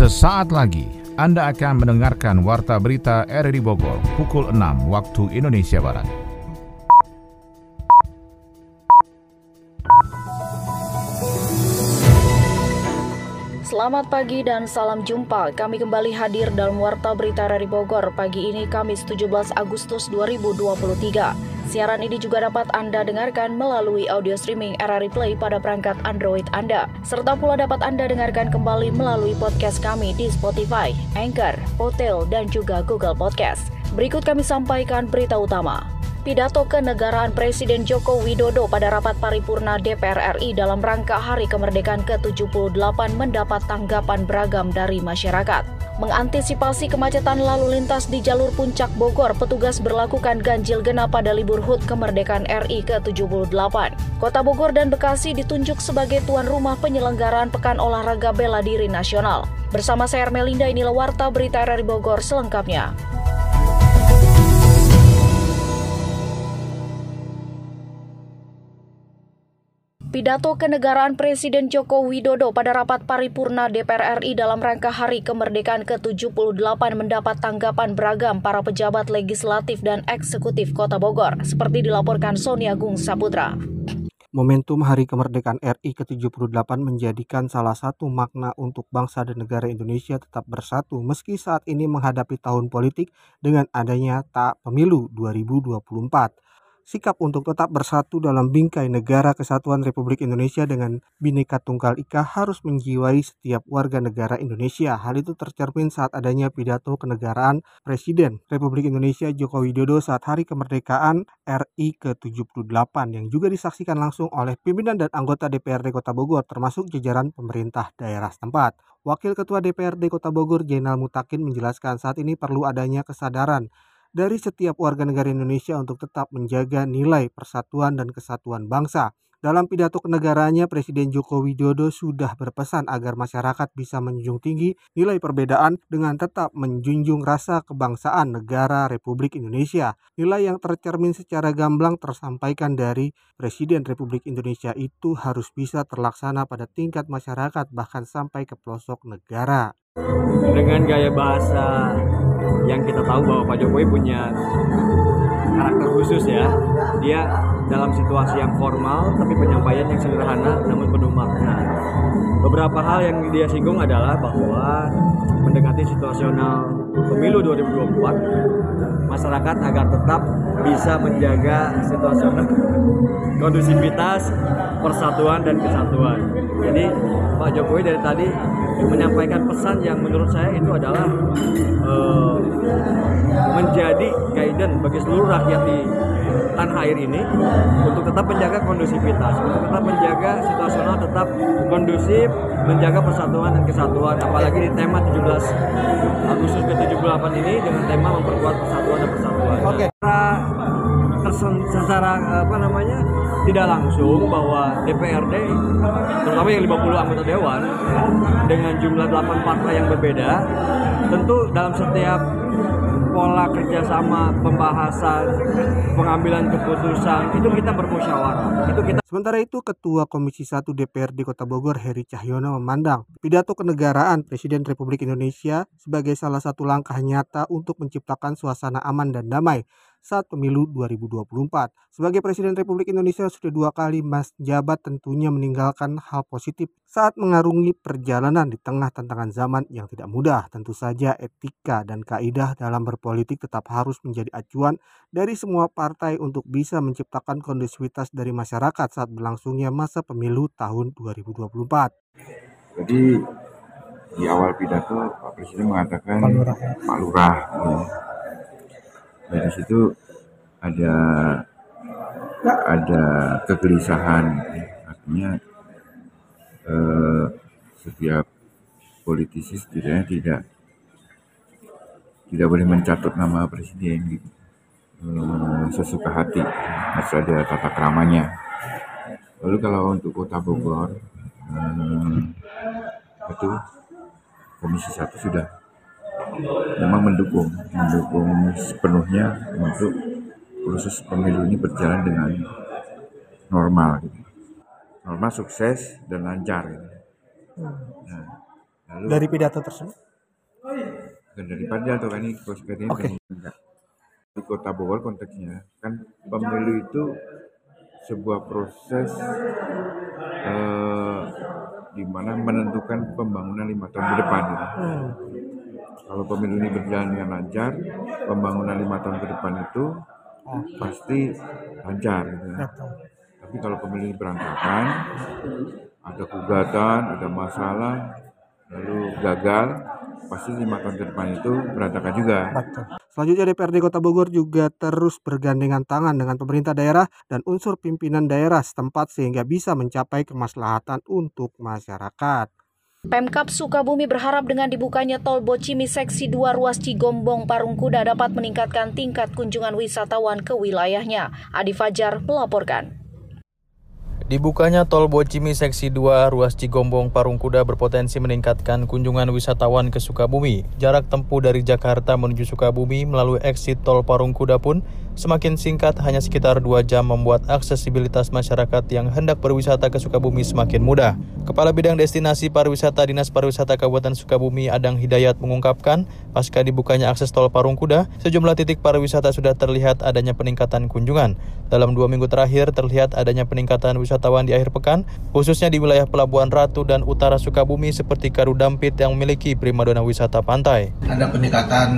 Sesaat lagi Anda akan mendengarkan Warta Berita RRI Bogor pukul 6 waktu Indonesia Barat. Selamat pagi dan salam jumpa. Kami kembali hadir dalam Warta Berita RRI Bogor pagi ini Kamis 17 Agustus 2023. Siaran ini juga dapat Anda dengarkan melalui audio streaming RRI Play pada perangkat Android Anda. Serta pula dapat Anda dengarkan kembali melalui podcast kami di Spotify, Anchor, Hotel, dan juga Google Podcast. Berikut kami sampaikan berita utama. Pidato kenegaraan Presiden Joko Widodo pada rapat paripurna DPR RI dalam rangka Hari Kemerdekaan ke-78 mendapat tanggapan beragam dari masyarakat. Mengantisipasi kemacetan lalu lintas di jalur puncak Bogor, petugas berlakukan ganjil genap pada libur HUT Kemerdekaan RI ke-78. Kota Bogor dan Bekasi ditunjuk sebagai tuan rumah penyelenggaraan Pekan Olahraga Bela Diri Nasional. Bersama saya Ermelinda, inilah Warta Berita RRI Bogor selengkapnya. Pidato kenegaraan Presiden Joko Widodo pada rapat paripurna DPR RI dalam rangka Hari Kemerdekaan ke-78 mendapat tanggapan beragam para pejabat legislatif dan eksekutif Kota Bogor, seperti dilaporkan Sony Agung Saputra. Momentum Hari Kemerdekaan RI ke-78 menjadikan salah satu makna untuk bangsa dan negara Indonesia tetap bersatu meski saat ini menghadapi tahun politik dengan adanya tak pemilu 2024 sikap untuk tetap bersatu dalam bingkai negara kesatuan Republik Indonesia dengan Bhinneka Tunggal Ika harus menjiwai setiap warga negara Indonesia. Hal itu tercermin saat adanya pidato kenegaraan Presiden Republik Indonesia Joko Widodo saat Hari Kemerdekaan RI ke-78 yang juga disaksikan langsung oleh pimpinan dan anggota DPRD Kota Bogor termasuk jajaran pemerintah daerah setempat. Wakil Ketua DPRD Kota Bogor Jenal Mutakin menjelaskan saat ini perlu adanya kesadaran dari setiap warga negara Indonesia untuk tetap menjaga nilai persatuan dan kesatuan bangsa. Dalam pidato kenegaraannya, Presiden Joko Widodo sudah berpesan agar masyarakat bisa menjunjung tinggi nilai perbedaan dengan tetap menjunjung rasa kebangsaan negara Republik Indonesia. Nilai yang tercermin secara gamblang tersampaikan dari Presiden Republik Indonesia itu harus bisa terlaksana pada tingkat masyarakat bahkan sampai ke pelosok negara. Dengan gaya bahasa yang kita tahu bahwa Pak Jokowi punya karakter khusus ya dia dalam situasi yang formal tapi penyampaian yang sederhana namun penuh makna. Beberapa hal yang dia singgung adalah bahwa mendekati situasional pemilu 2024 masyarakat agar tetap bisa menjaga situasional kondusivitas persatuan dan kesatuan jadi Pak Jokowi dari tadi menyampaikan pesan yang menurut saya itu adalah uh, menjadi guidance bagi seluruh rakyat di tanah air ini untuk tetap menjaga kondusivitas, untuk tetap menjaga situasional tetap kondusif, menjaga persatuan dan kesatuan. Apalagi di tema 17 Agustus ke-78 ini dengan tema memperkuat persatuan dan persatuan. Oke. Okay. Nah, secara apa namanya tidak langsung bahwa DPRD terutama yang 50 anggota dewan dengan jumlah 8 partai yang berbeda tentu dalam setiap pola kerjasama pembahasan pengambilan keputusan itu kita bermusyawarah. Itu kita Sementara itu Ketua Komisi 1 DPRD Kota Bogor Heri Cahyono memandang pidato kenegaraan Presiden Republik Indonesia sebagai salah satu langkah nyata untuk menciptakan suasana aman dan damai saat pemilu 2024. Sebagai Presiden Republik Indonesia sudah dua kali Mas Jabat tentunya meninggalkan hal positif saat mengarungi perjalanan di tengah tantangan zaman yang tidak mudah. Tentu saja etika dan kaidah dalam berpolitik tetap harus menjadi acuan dari semua partai untuk bisa menciptakan kondusivitas dari masyarakat saat berlangsungnya masa pemilu tahun 2024. Jadi di awal pidato Pak Presiden mengatakan Pak Lurah, Pak Lurah ya dari situ ada ada kegelisahan. Artinya eh, setiap politisi setidaknya tidak tidak boleh mencatat nama presiden gitu. Eh, sesuka hati harus ada tata keramanya. Lalu kalau untuk kota Bogor eh, itu komisi satu sudah memang mendukung mendukung sepenuhnya untuk proses pemilu ini berjalan dengan normal gitu. normal sukses dan lancar gitu. nah, Lalu, dari pidato tersebut? Bukan dari pidato kan ini katanya okay. Di kota Bogor konteksnya kan pemilu itu sebuah proses eh, di mana menentukan pembangunan lima tahun ke depan. Ya. Hmm. Kalau pemilu ini berjalan dengan lancar, pembangunan lima tahun ke depan itu oh. pasti lancar. Gitu ya. Tapi kalau pemilu ini berantakan, ada gugatan, ada masalah, lalu gagal, pasti lima tahun ke depan itu berantakan juga. Betul. Selanjutnya DPRD Kota Bogor juga terus bergandengan tangan dengan pemerintah daerah dan unsur pimpinan daerah setempat sehingga bisa mencapai kemaslahatan untuk masyarakat. Pemkap Sukabumi berharap dengan dibukanya tol Bocimi Seksi 2 ruas Cigombong Parungkuda dapat meningkatkan tingkat kunjungan wisatawan ke wilayahnya. Adi Fajar melaporkan. Dibukanya tol Bocimi Seksi 2 ruas Cigombong Parungkuda berpotensi meningkatkan kunjungan wisatawan ke Sukabumi. Jarak tempuh dari Jakarta menuju Sukabumi melalui exit tol Parungkuda pun semakin singkat hanya sekitar 2 jam membuat aksesibilitas masyarakat yang hendak berwisata ke Sukabumi semakin mudah. Kepala Bidang Destinasi Pariwisata Dinas Pariwisata Kabupaten Sukabumi Adang Hidayat mengungkapkan, pasca dibukanya akses tol Parungkuda, sejumlah titik pariwisata sudah terlihat adanya peningkatan kunjungan. Dalam dua minggu terakhir terlihat adanya peningkatan wisata wisatawan di akhir pekan, khususnya di wilayah Pelabuhan Ratu dan Utara Sukabumi seperti Karudampit yang memiliki primadona wisata pantai. Ada peningkatan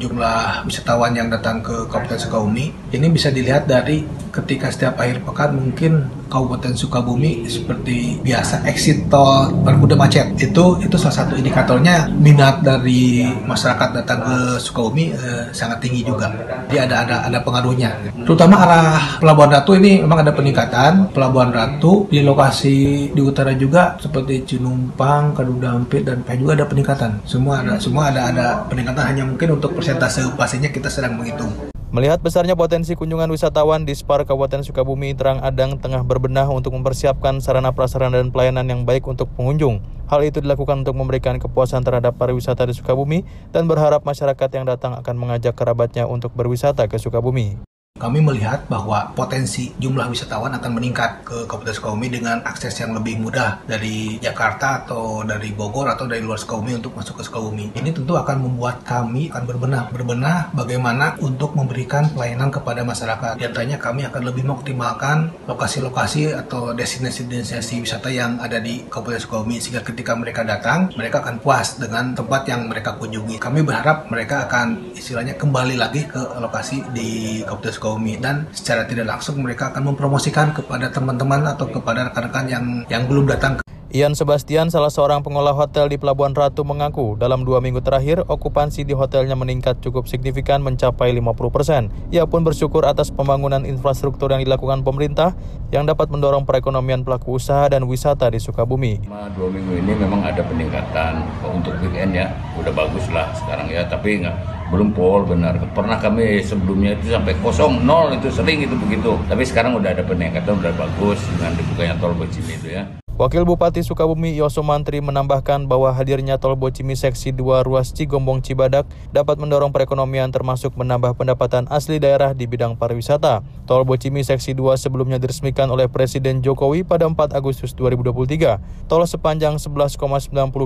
jumlah wisatawan yang datang ke Kabupaten Sukabumi. Ini bisa dilihat dari ketika setiap akhir pekan mungkin Kabupaten Sukabumi seperti biasa exit tol berkuda macet itu itu salah satu indikatornya minat dari masyarakat datang ke Sukabumi eh, sangat tinggi juga. Jadi ada ada ada pengaruhnya. Terutama arah Pelabuhan Ratu ini memang ada peningkatan. Pelabuhan Ratu di lokasi di utara juga seperti Cinumpang, Kadudampit dan Peh juga ada peningkatan. Semua ada semua ada ada peningkatan hanya mungkin untuk persentase pastinya kita sedang menghitung. Melihat besarnya potensi kunjungan wisatawan di Spar Kabupaten Sukabumi, Terang Adang tengah berbenah untuk mempersiapkan sarana prasarana dan pelayanan yang baik untuk pengunjung. Hal itu dilakukan untuk memberikan kepuasan terhadap pariwisata di Sukabumi dan berharap masyarakat yang datang akan mengajak kerabatnya untuk berwisata ke Sukabumi. Kami melihat bahwa potensi jumlah wisatawan akan meningkat ke Kabupaten Sukabumi dengan akses yang lebih mudah dari Jakarta atau dari Bogor atau dari luar Sukabumi untuk masuk ke Sukabumi. Ini tentu akan membuat kami akan berbenah, berbenah bagaimana untuk memberikan pelayanan kepada masyarakat. Di antaranya kami akan lebih mengoptimalkan lokasi-lokasi atau destinasi-destinasi wisata yang ada di Kabupaten Sukabumi sehingga ketika mereka datang, mereka akan puas dengan tempat yang mereka kunjungi. Kami berharap mereka akan istilahnya kembali lagi ke lokasi di Kabupaten Sukabumi Xiaomi dan secara tidak langsung mereka akan mempromosikan kepada teman-teman atau kepada rekan-rekan yang yang belum datang Ian Sebastian, salah seorang pengolah hotel di Pelabuhan Ratu mengaku dalam dua minggu terakhir okupansi di hotelnya meningkat cukup signifikan mencapai 50%. Ia pun bersyukur atas pembangunan infrastruktur yang dilakukan pemerintah yang dapat mendorong perekonomian pelaku usaha dan wisata di Sukabumi. Dua minggu ini memang ada peningkatan untuk weekend ya, udah bagus lah sekarang ya, tapi nggak belum pol benar. Pernah kami sebelumnya itu sampai kosong nol itu sering itu begitu. Tapi sekarang udah ada peningkatan udah bagus dengan dibukanya tol Bocimi itu ya. Wakil Bupati Sukabumi Yoso Mantri menambahkan bahwa hadirnya tol Bocimi seksi 2 ruas Cigombong Cibadak dapat mendorong perekonomian termasuk menambah pendapatan asli daerah di bidang pariwisata. Tol Bocimi seksi 2 sebelumnya diresmikan oleh Presiden Jokowi pada 4 Agustus 2023. Tol sepanjang 11,90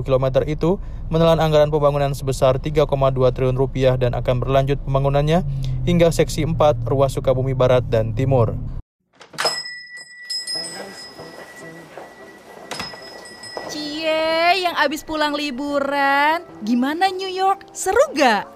km itu menelan anggaran pembangunan sebesar 3,2 triliun rupiah dan akan berlanjut pembangunannya hingga seksi 4 ruas Sukabumi Barat dan Timur. Yang abis pulang liburan. Gimana New York? Seru gak?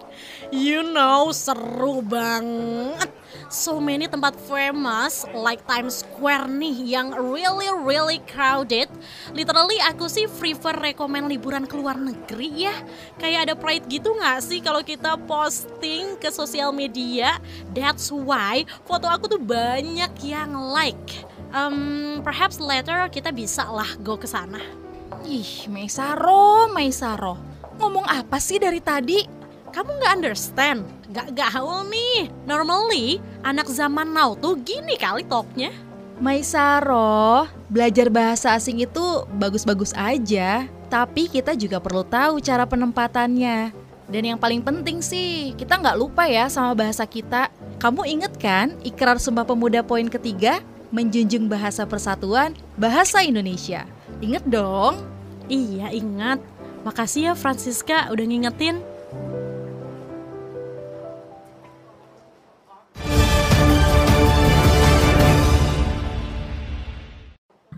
You know, seru banget. So many tempat famous like Times Square nih yang really really crowded. Literally aku sih prefer rekomend liburan ke luar negeri ya. Kayak ada pride gitu gak sih kalau kita posting ke sosial media? That's why foto aku tuh banyak yang like. Um, perhaps later kita bisa lah go ke sana. Ih, Maisaro, Maisaro. Ngomong apa sih dari tadi? Kamu nggak understand? Gak gaul nih. Normally, anak zaman now tuh gini kali topnya. Maisaro, belajar bahasa asing itu bagus-bagus aja. Tapi kita juga perlu tahu cara penempatannya. Dan yang paling penting sih, kita nggak lupa ya sama bahasa kita. Kamu inget kan ikrar Sumpah Pemuda poin ketiga? Menjunjung bahasa persatuan, bahasa Indonesia. Ingat dong? Iya ingat, Makasih ya Francisca udah ngingetin.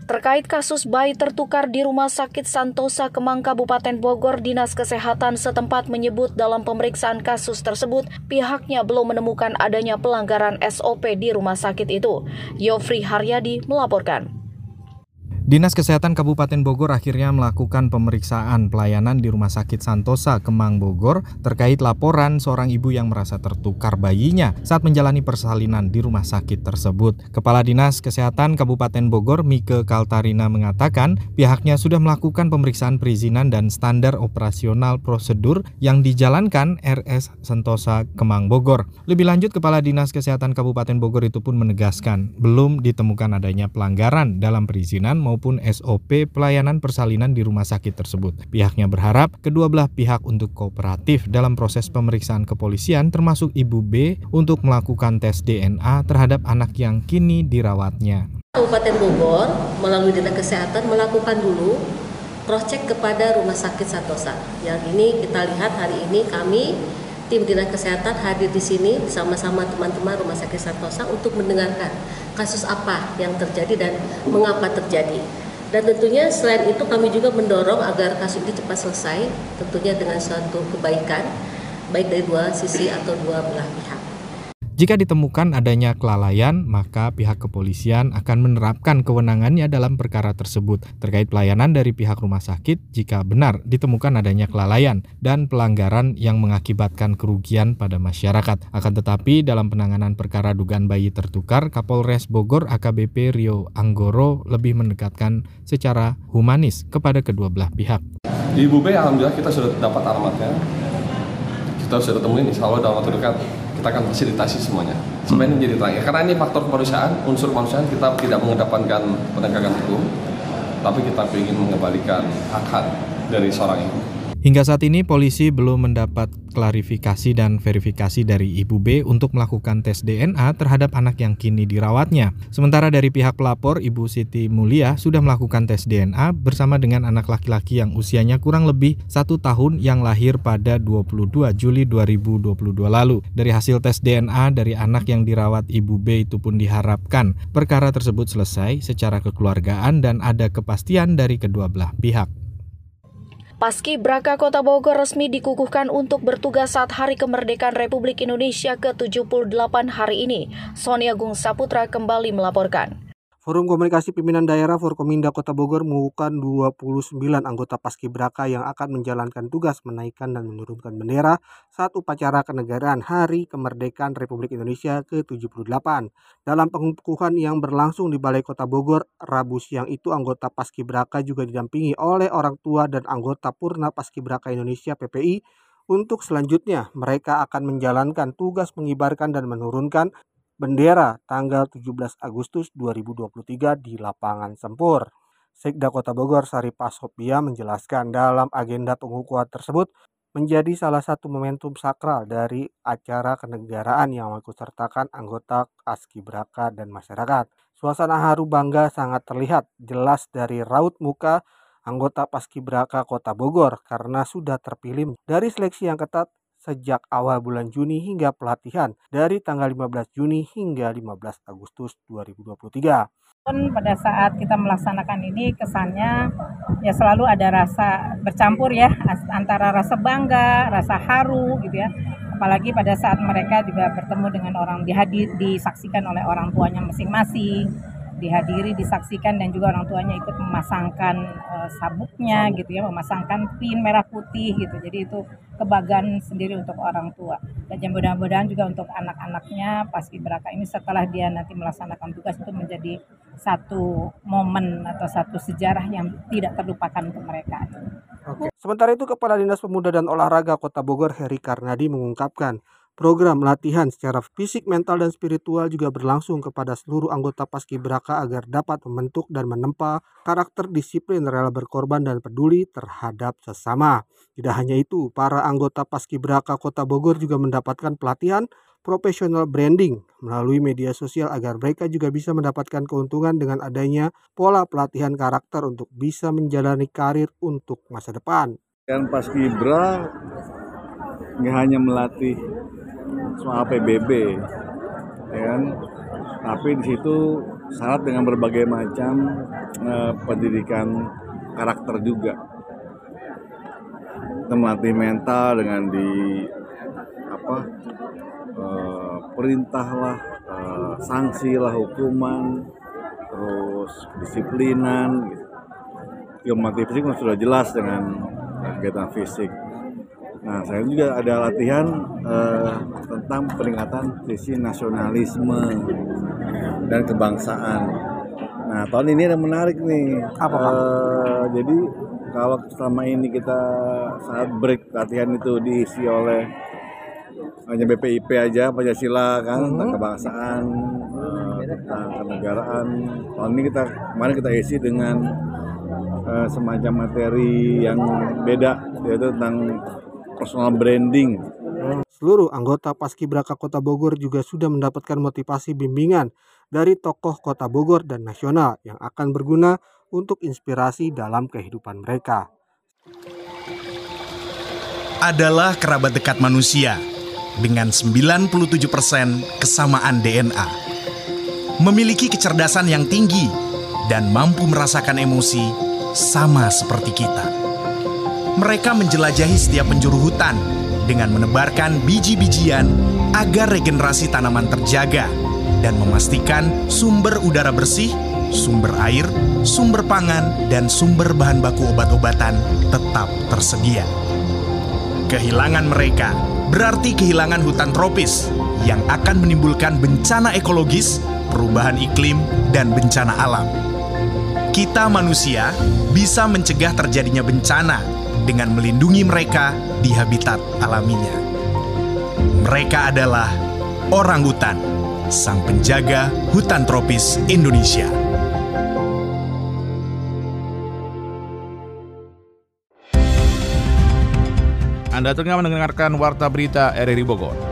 Terkait kasus bayi tertukar di Rumah Sakit Santosa Kemang Kabupaten Bogor, Dinas Kesehatan setempat menyebut dalam pemeriksaan kasus tersebut pihaknya belum menemukan adanya pelanggaran SOP di rumah sakit itu. Yofri Haryadi melaporkan. Dinas Kesehatan Kabupaten Bogor akhirnya melakukan pemeriksaan pelayanan di Rumah Sakit Santosa Kemang Bogor terkait laporan seorang ibu yang merasa tertukar bayinya saat menjalani persalinan di rumah sakit tersebut. Kepala Dinas Kesehatan Kabupaten Bogor Mike Kaltarina mengatakan pihaknya sudah melakukan pemeriksaan perizinan dan standar operasional prosedur yang dijalankan RS Santosa Kemang Bogor. Lebih lanjut Kepala Dinas Kesehatan Kabupaten Bogor itu pun menegaskan belum ditemukan adanya pelanggaran dalam perizinan maupun maupun SOP pelayanan persalinan di rumah sakit tersebut. Pihaknya berharap kedua belah pihak untuk kooperatif dalam proses pemeriksaan kepolisian termasuk Ibu B untuk melakukan tes DNA terhadap anak yang kini dirawatnya. Kabupaten Bogor melalui Dinas Kesehatan melakukan dulu cross check kepada Rumah Sakit Santosa. Yang ini kita lihat hari ini kami tim Dinas Kesehatan hadir di sini bersama-sama teman-teman Rumah Sakit Santosa untuk mendengarkan kasus apa yang terjadi dan mengapa terjadi. Dan tentunya selain itu kami juga mendorong agar kasus ini cepat selesai, tentunya dengan suatu kebaikan, baik dari dua sisi atau dua belah pihak. Jika ditemukan adanya kelalaian, maka pihak kepolisian akan menerapkan kewenangannya dalam perkara tersebut terkait pelayanan dari pihak rumah sakit jika benar ditemukan adanya kelalaian dan pelanggaran yang mengakibatkan kerugian pada masyarakat. Akan tetapi dalam penanganan perkara dugaan bayi tertukar, Kapolres Bogor AKBP Rio Anggoro lebih mendekatkan secara humanis kepada kedua belah pihak. Ibu B, alhamdulillah kita sudah dapat alamatnya. Kita sudah ketemuin, insya Allah dalam waktu dekat kita akan fasilitasi semuanya supaya ini menjadi terang. Ya, karena ini faktor kemanusiaan, unsur kemanusiaan kita tidak mengedepankan penegakan hukum, tapi kita ingin mengembalikan hak-hak dari seorang ibu. Hingga saat ini polisi belum mendapat klarifikasi dan verifikasi dari Ibu B untuk melakukan tes DNA terhadap anak yang kini dirawatnya. Sementara dari pihak pelapor, Ibu Siti Mulia sudah melakukan tes DNA bersama dengan anak laki-laki yang usianya kurang lebih satu tahun yang lahir pada 22 Juli 2022 lalu. Dari hasil tes DNA dari anak yang dirawat Ibu B itu pun diharapkan perkara tersebut selesai secara kekeluargaan dan ada kepastian dari kedua belah pihak. Paski Braka Kota Bogor resmi dikukuhkan untuk bertugas saat Hari Kemerdekaan Republik Indonesia ke-78 hari ini. Sonia Gung Saputra kembali melaporkan. Forum Komunikasi Pimpinan Daerah Forkominda Kota Bogor mengukuhkan 29 anggota Paskibraka yang akan menjalankan tugas menaikkan dan menurunkan bendera saat upacara kenegaraan Hari Kemerdekaan Republik Indonesia ke-78. Dalam pengukuhan yang berlangsung di Balai Kota Bogor, Rabu siang itu anggota Paskibraka juga didampingi oleh orang tua dan anggota Purna Paskibraka Indonesia PPI untuk selanjutnya mereka akan menjalankan tugas mengibarkan dan menurunkan bendera tanggal 17 Agustus 2023 di lapangan Sempur. Sekda Kota Bogor Saripah Sopia menjelaskan dalam agenda pengukuhan tersebut menjadi salah satu momentum sakral dari acara kenegaraan yang sertakan anggota Askibraka dan masyarakat. Suasana haru bangga sangat terlihat jelas dari raut muka anggota Paskibraka Kota Bogor karena sudah terpilih dari seleksi yang ketat sejak awal bulan Juni hingga pelatihan dari tanggal 15 Juni hingga 15 Agustus 2023. Pada saat kita melaksanakan ini kesannya ya selalu ada rasa bercampur ya antara rasa bangga, rasa haru gitu ya. Apalagi pada saat mereka juga bertemu dengan orang dihadir disaksikan oleh orang tuanya masing-masing dihadiri, disaksikan dan juga orang tuanya ikut memasangkan uh, sabuknya Sabuk. gitu ya, memasangkan pin merah putih gitu. Jadi itu kebanggaan sendiri untuk orang tua. Dan mudah-mudahan juga untuk anak-anaknya paski beraka ini setelah dia nanti melaksanakan tugas itu menjadi satu momen atau satu sejarah yang tidak terlupakan untuk mereka. Oke. Sementara itu Kepala Dinas Pemuda dan Olahraga Kota Bogor Heri Karnadi mengungkapkan Program latihan secara fisik, mental, dan spiritual juga berlangsung kepada seluruh anggota Paskibraka agar dapat membentuk dan menempa karakter disiplin rela berkorban dan peduli terhadap sesama. Tidak hanya itu, para anggota Paskibraka Kota Bogor juga mendapatkan pelatihan professional branding melalui media sosial agar mereka juga bisa mendapatkan keuntungan dengan adanya pola pelatihan karakter untuk bisa menjalani karir untuk masa depan. Kan pas Kibra nggak hanya melatih soal PBB, ya kan, tapi di situ syarat dengan berbagai macam eh, pendidikan karakter juga. Melatih mental dengan di apa eh, perintah eh, sanksi lah, hukuman, terus disiplinan. Gitu. Ilmu fisik sudah jelas dengan kegiatan fisik. Nah, saya juga ada latihan eh, tentang peningkatan sisi nasionalisme dan kebangsaan. Nah, tahun ini ada menarik nih. Apa, Pak? Eh, jadi kalau selama ini kita saat break latihan itu diisi oleh hanya BPIP aja Pancasila kan tentang kebangsaan eh, tentang kenegaraan tahun ini kita kemarin kita isi dengan eh, semacam materi yang beda yaitu tentang personal branding Seluruh anggota Paskibraka Kota Bogor juga sudah mendapatkan motivasi bimbingan dari tokoh Kota Bogor dan nasional yang akan berguna untuk inspirasi dalam kehidupan mereka. adalah kerabat dekat manusia dengan 97% kesamaan DNA. Memiliki kecerdasan yang tinggi dan mampu merasakan emosi sama seperti kita. Mereka menjelajahi setiap penjuru hutan dengan menebarkan biji-bijian agar regenerasi tanaman terjaga dan memastikan sumber udara bersih, sumber air, sumber pangan, dan sumber bahan baku obat-obatan tetap tersedia. Kehilangan mereka berarti kehilangan hutan tropis yang akan menimbulkan bencana ekologis, perubahan iklim, dan bencana alam. Kita manusia bisa mencegah terjadinya bencana dengan melindungi mereka di habitat alaminya. Mereka adalah orang hutan, sang penjaga hutan tropis Indonesia. Anda tengah mendengarkan Warta Berita RRI Bogor.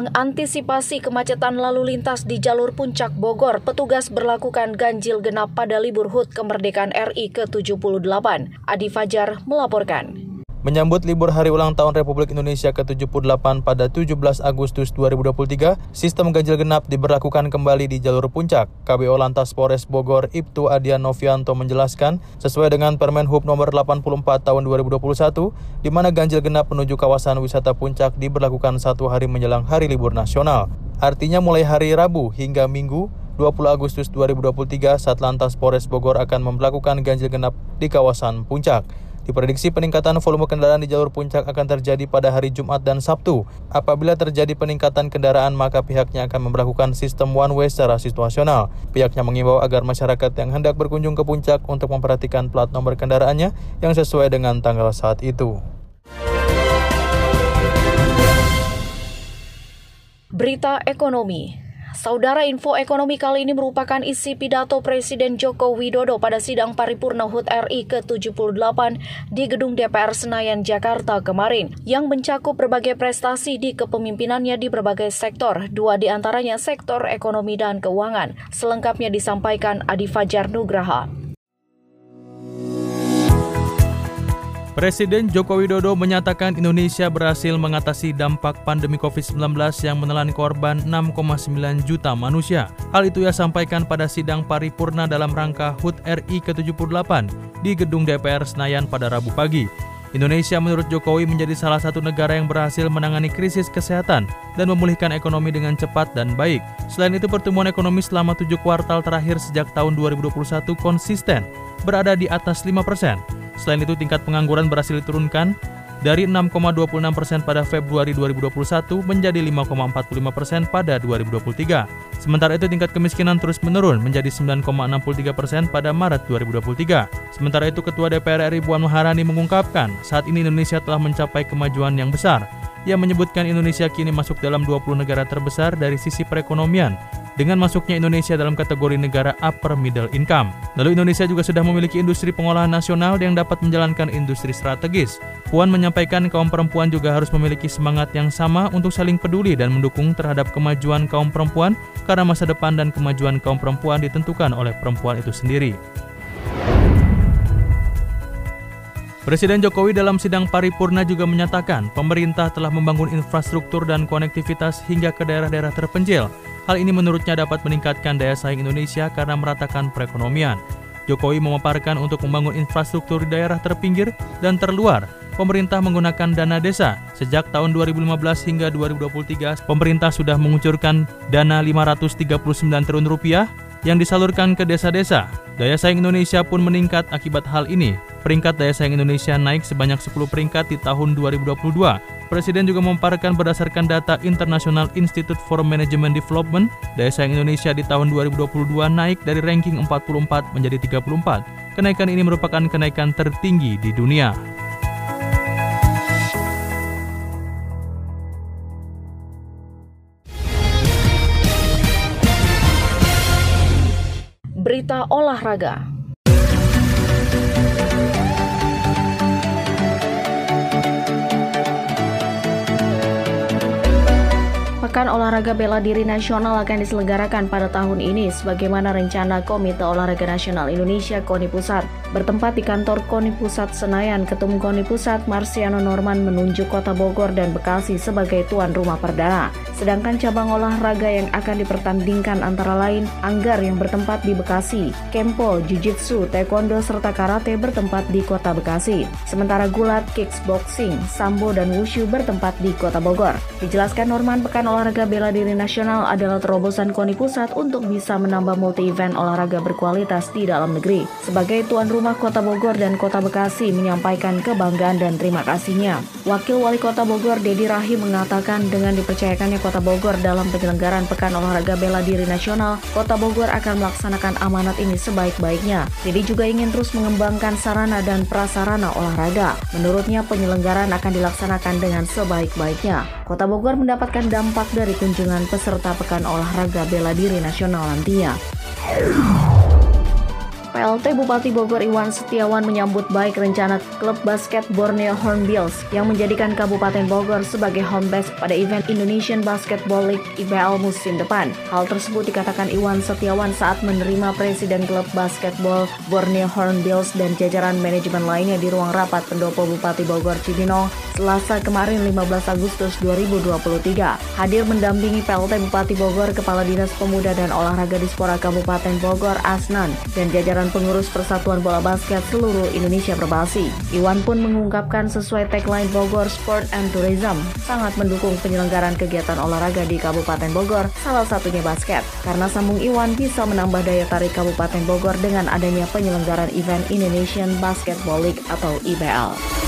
Mengantisipasi kemacetan lalu lintas di jalur puncak Bogor, petugas berlakukan ganjil genap pada libur HUT kemerdekaan RI ke-78. Adi Fajar melaporkan. Menyambut libur hari ulang tahun Republik Indonesia ke-78 pada 17 Agustus 2023, sistem ganjil genap diberlakukan kembali di jalur puncak. KBO Lantas Polres Bogor Ibtu Adian Novianto menjelaskan, sesuai dengan Permen Hub nomor 84 tahun 2021, di mana ganjil genap menuju kawasan wisata puncak diberlakukan satu hari menjelang hari libur nasional. Artinya mulai hari Rabu hingga Minggu 20 Agustus 2023 Satlantas Polres Bogor akan memperlakukan ganjil genap di kawasan puncak. Diprediksi peningkatan volume kendaraan di jalur puncak akan terjadi pada hari Jumat dan Sabtu. Apabila terjadi peningkatan kendaraan, maka pihaknya akan memperlakukan sistem one way secara situasional. Pihaknya mengimbau agar masyarakat yang hendak berkunjung ke puncak untuk memperhatikan plat nomor kendaraannya yang sesuai dengan tanggal saat itu. Berita ekonomi. Saudara info ekonomi kali ini merupakan isi pidato Presiden Joko Widodo pada sidang paripurna HUT RI ke-78 di Gedung DPR Senayan, Jakarta kemarin, yang mencakup berbagai prestasi di kepemimpinannya di berbagai sektor, dua di antaranya sektor ekonomi dan keuangan. Selengkapnya disampaikan Adi Fajar Nugraha. Presiden Joko Widodo menyatakan Indonesia berhasil mengatasi dampak pandemi COVID-19 yang menelan korban 6,9 juta manusia. Hal itu ia sampaikan pada sidang paripurna dalam rangka HUT RI ke-78 di Gedung DPR Senayan pada Rabu pagi. Indonesia menurut Jokowi menjadi salah satu negara yang berhasil menangani krisis kesehatan dan memulihkan ekonomi dengan cepat dan baik. Selain itu, pertumbuhan ekonomi selama tujuh kuartal terakhir sejak tahun 2021 konsisten berada di atas 5 persen. Selain itu, tingkat pengangguran berhasil diturunkan dari 6,26 persen pada Februari 2021 menjadi 5,45 persen pada 2023. Sementara itu, tingkat kemiskinan terus menurun menjadi 9,63 persen pada Maret 2023. Sementara itu, Ketua DPR RI Puan Maharani mengungkapkan saat ini Indonesia telah mencapai kemajuan yang besar. Ia menyebutkan Indonesia kini masuk dalam 20 negara terbesar dari sisi perekonomian dengan masuknya Indonesia dalam kategori negara upper middle income. Lalu Indonesia juga sudah memiliki industri pengolahan nasional yang dapat menjalankan industri strategis. Puan menyampaikan kaum perempuan juga harus memiliki semangat yang sama untuk saling peduli dan mendukung terhadap kemajuan kaum perempuan karena masa depan dan kemajuan kaum perempuan ditentukan oleh perempuan itu sendiri. Presiden Jokowi dalam sidang paripurna juga menyatakan pemerintah telah membangun infrastruktur dan konektivitas hingga ke daerah-daerah terpencil. Hal ini menurutnya dapat meningkatkan daya saing Indonesia karena meratakan perekonomian. Jokowi memaparkan untuk membangun infrastruktur di daerah terpinggir dan terluar. Pemerintah menggunakan dana desa. Sejak tahun 2015 hingga 2023, pemerintah sudah mengucurkan dana 539 triliun rupiah yang disalurkan ke desa-desa. Daya saing Indonesia pun meningkat akibat hal ini. Peringkat daya saing Indonesia naik sebanyak 10 peringkat di tahun 2022. Presiden juga memaparkan berdasarkan data International Institute for Management Development, daya saing Indonesia di tahun 2022 naik dari ranking 44 menjadi 34. Kenaikan ini merupakan kenaikan tertinggi di dunia. Berita olahraga. Pekan Olahraga Bela Diri Nasional akan diselenggarakan pada tahun ini sebagaimana rencana Komite Olahraga Nasional Indonesia KONI Pusat. Bertempat di kantor KONI Pusat Senayan, Ketum KONI Pusat Marciano Norman menunjuk Kota Bogor dan Bekasi sebagai tuan rumah perdana. Sedangkan cabang olahraga yang akan dipertandingkan antara lain Anggar yang bertempat di Bekasi, Kempo, Jiu-Jitsu, Taekwondo, serta Karate bertempat di Kota Bekasi. Sementara gulat, kickboxing, sambo, dan wushu bertempat di Kota Bogor. Dijelaskan Norman Pekan Olahraga Olahraga Bela Diri Nasional adalah terobosan KONI Pusat untuk bisa menambah multi-event olahraga berkualitas di dalam negeri. Sebagai tuan rumah Kota Bogor dan Kota Bekasi menyampaikan kebanggaan dan terima kasihnya. Wakil Wali Kota Bogor, Dedi Rahim mengatakan dengan dipercayakannya Kota Bogor dalam penyelenggaraan Pekan Olahraga Bela Diri Nasional, Kota Bogor akan melaksanakan amanat ini sebaik-baiknya. Dedi juga ingin terus mengembangkan sarana dan prasarana olahraga. Menurutnya penyelenggaraan akan dilaksanakan dengan sebaik-baiknya. Kota Bogor mendapatkan dampak dari kunjungan peserta Pekan Olahraga Bela Diri Nasional nantinya. PLT Bupati Bogor Iwan Setiawan menyambut baik rencana klub basket Borneo Hornbills yang menjadikan Kabupaten Bogor sebagai home base pada event Indonesian Basketball League IBL musim depan. Hal tersebut dikatakan Iwan Setiawan saat menerima Presiden klub basketball Borneo Hornbills dan jajaran manajemen lainnya di ruang rapat pendopo Bupati Bogor Cibinong Selasa kemarin 15 Agustus 2023. Hadir mendampingi PLT Bupati Bogor Kepala Dinas Pemuda dan Olahraga Dispora Kabupaten Bogor Asnan dan jajaran pengurus Persatuan Bola Basket seluruh Indonesia Perbasi. Iwan pun mengungkapkan sesuai tagline Bogor Sport and Tourism, sangat mendukung penyelenggaraan kegiatan olahraga di Kabupaten Bogor, salah satunya basket. Karena sambung Iwan bisa menambah daya tarik Kabupaten Bogor dengan adanya penyelenggaraan event Indonesian Basketball League atau IBL.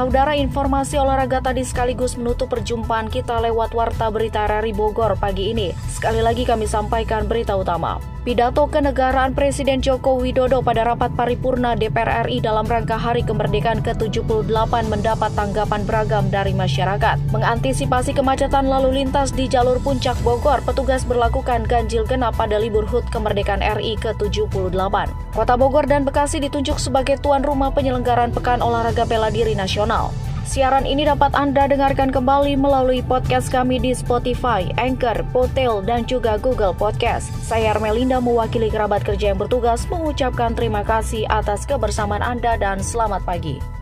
Saudara informasi olahraga tadi sekaligus menutup perjumpaan kita lewat Warta Berita Rari Bogor pagi ini. Sekali lagi kami sampaikan berita utama. Pidato kenegaraan Presiden Joko Widodo pada rapat paripurna DPR RI dalam rangka Hari Kemerdekaan ke-78 mendapat tanggapan beragam dari masyarakat. Mengantisipasi kemacetan lalu lintas di jalur puncak Bogor, petugas berlakukan ganjil genap pada libur HUT Kemerdekaan RI ke-78. Kota Bogor dan Bekasi ditunjuk sebagai tuan rumah penyelenggaraan Pekan Olahraga Bela Diri Nasional nasional. Siaran ini dapat Anda dengarkan kembali melalui podcast kami di Spotify, Anchor, Potel, dan juga Google Podcast. Saya Armelinda mewakili kerabat kerja yang bertugas mengucapkan terima kasih atas kebersamaan Anda dan selamat pagi.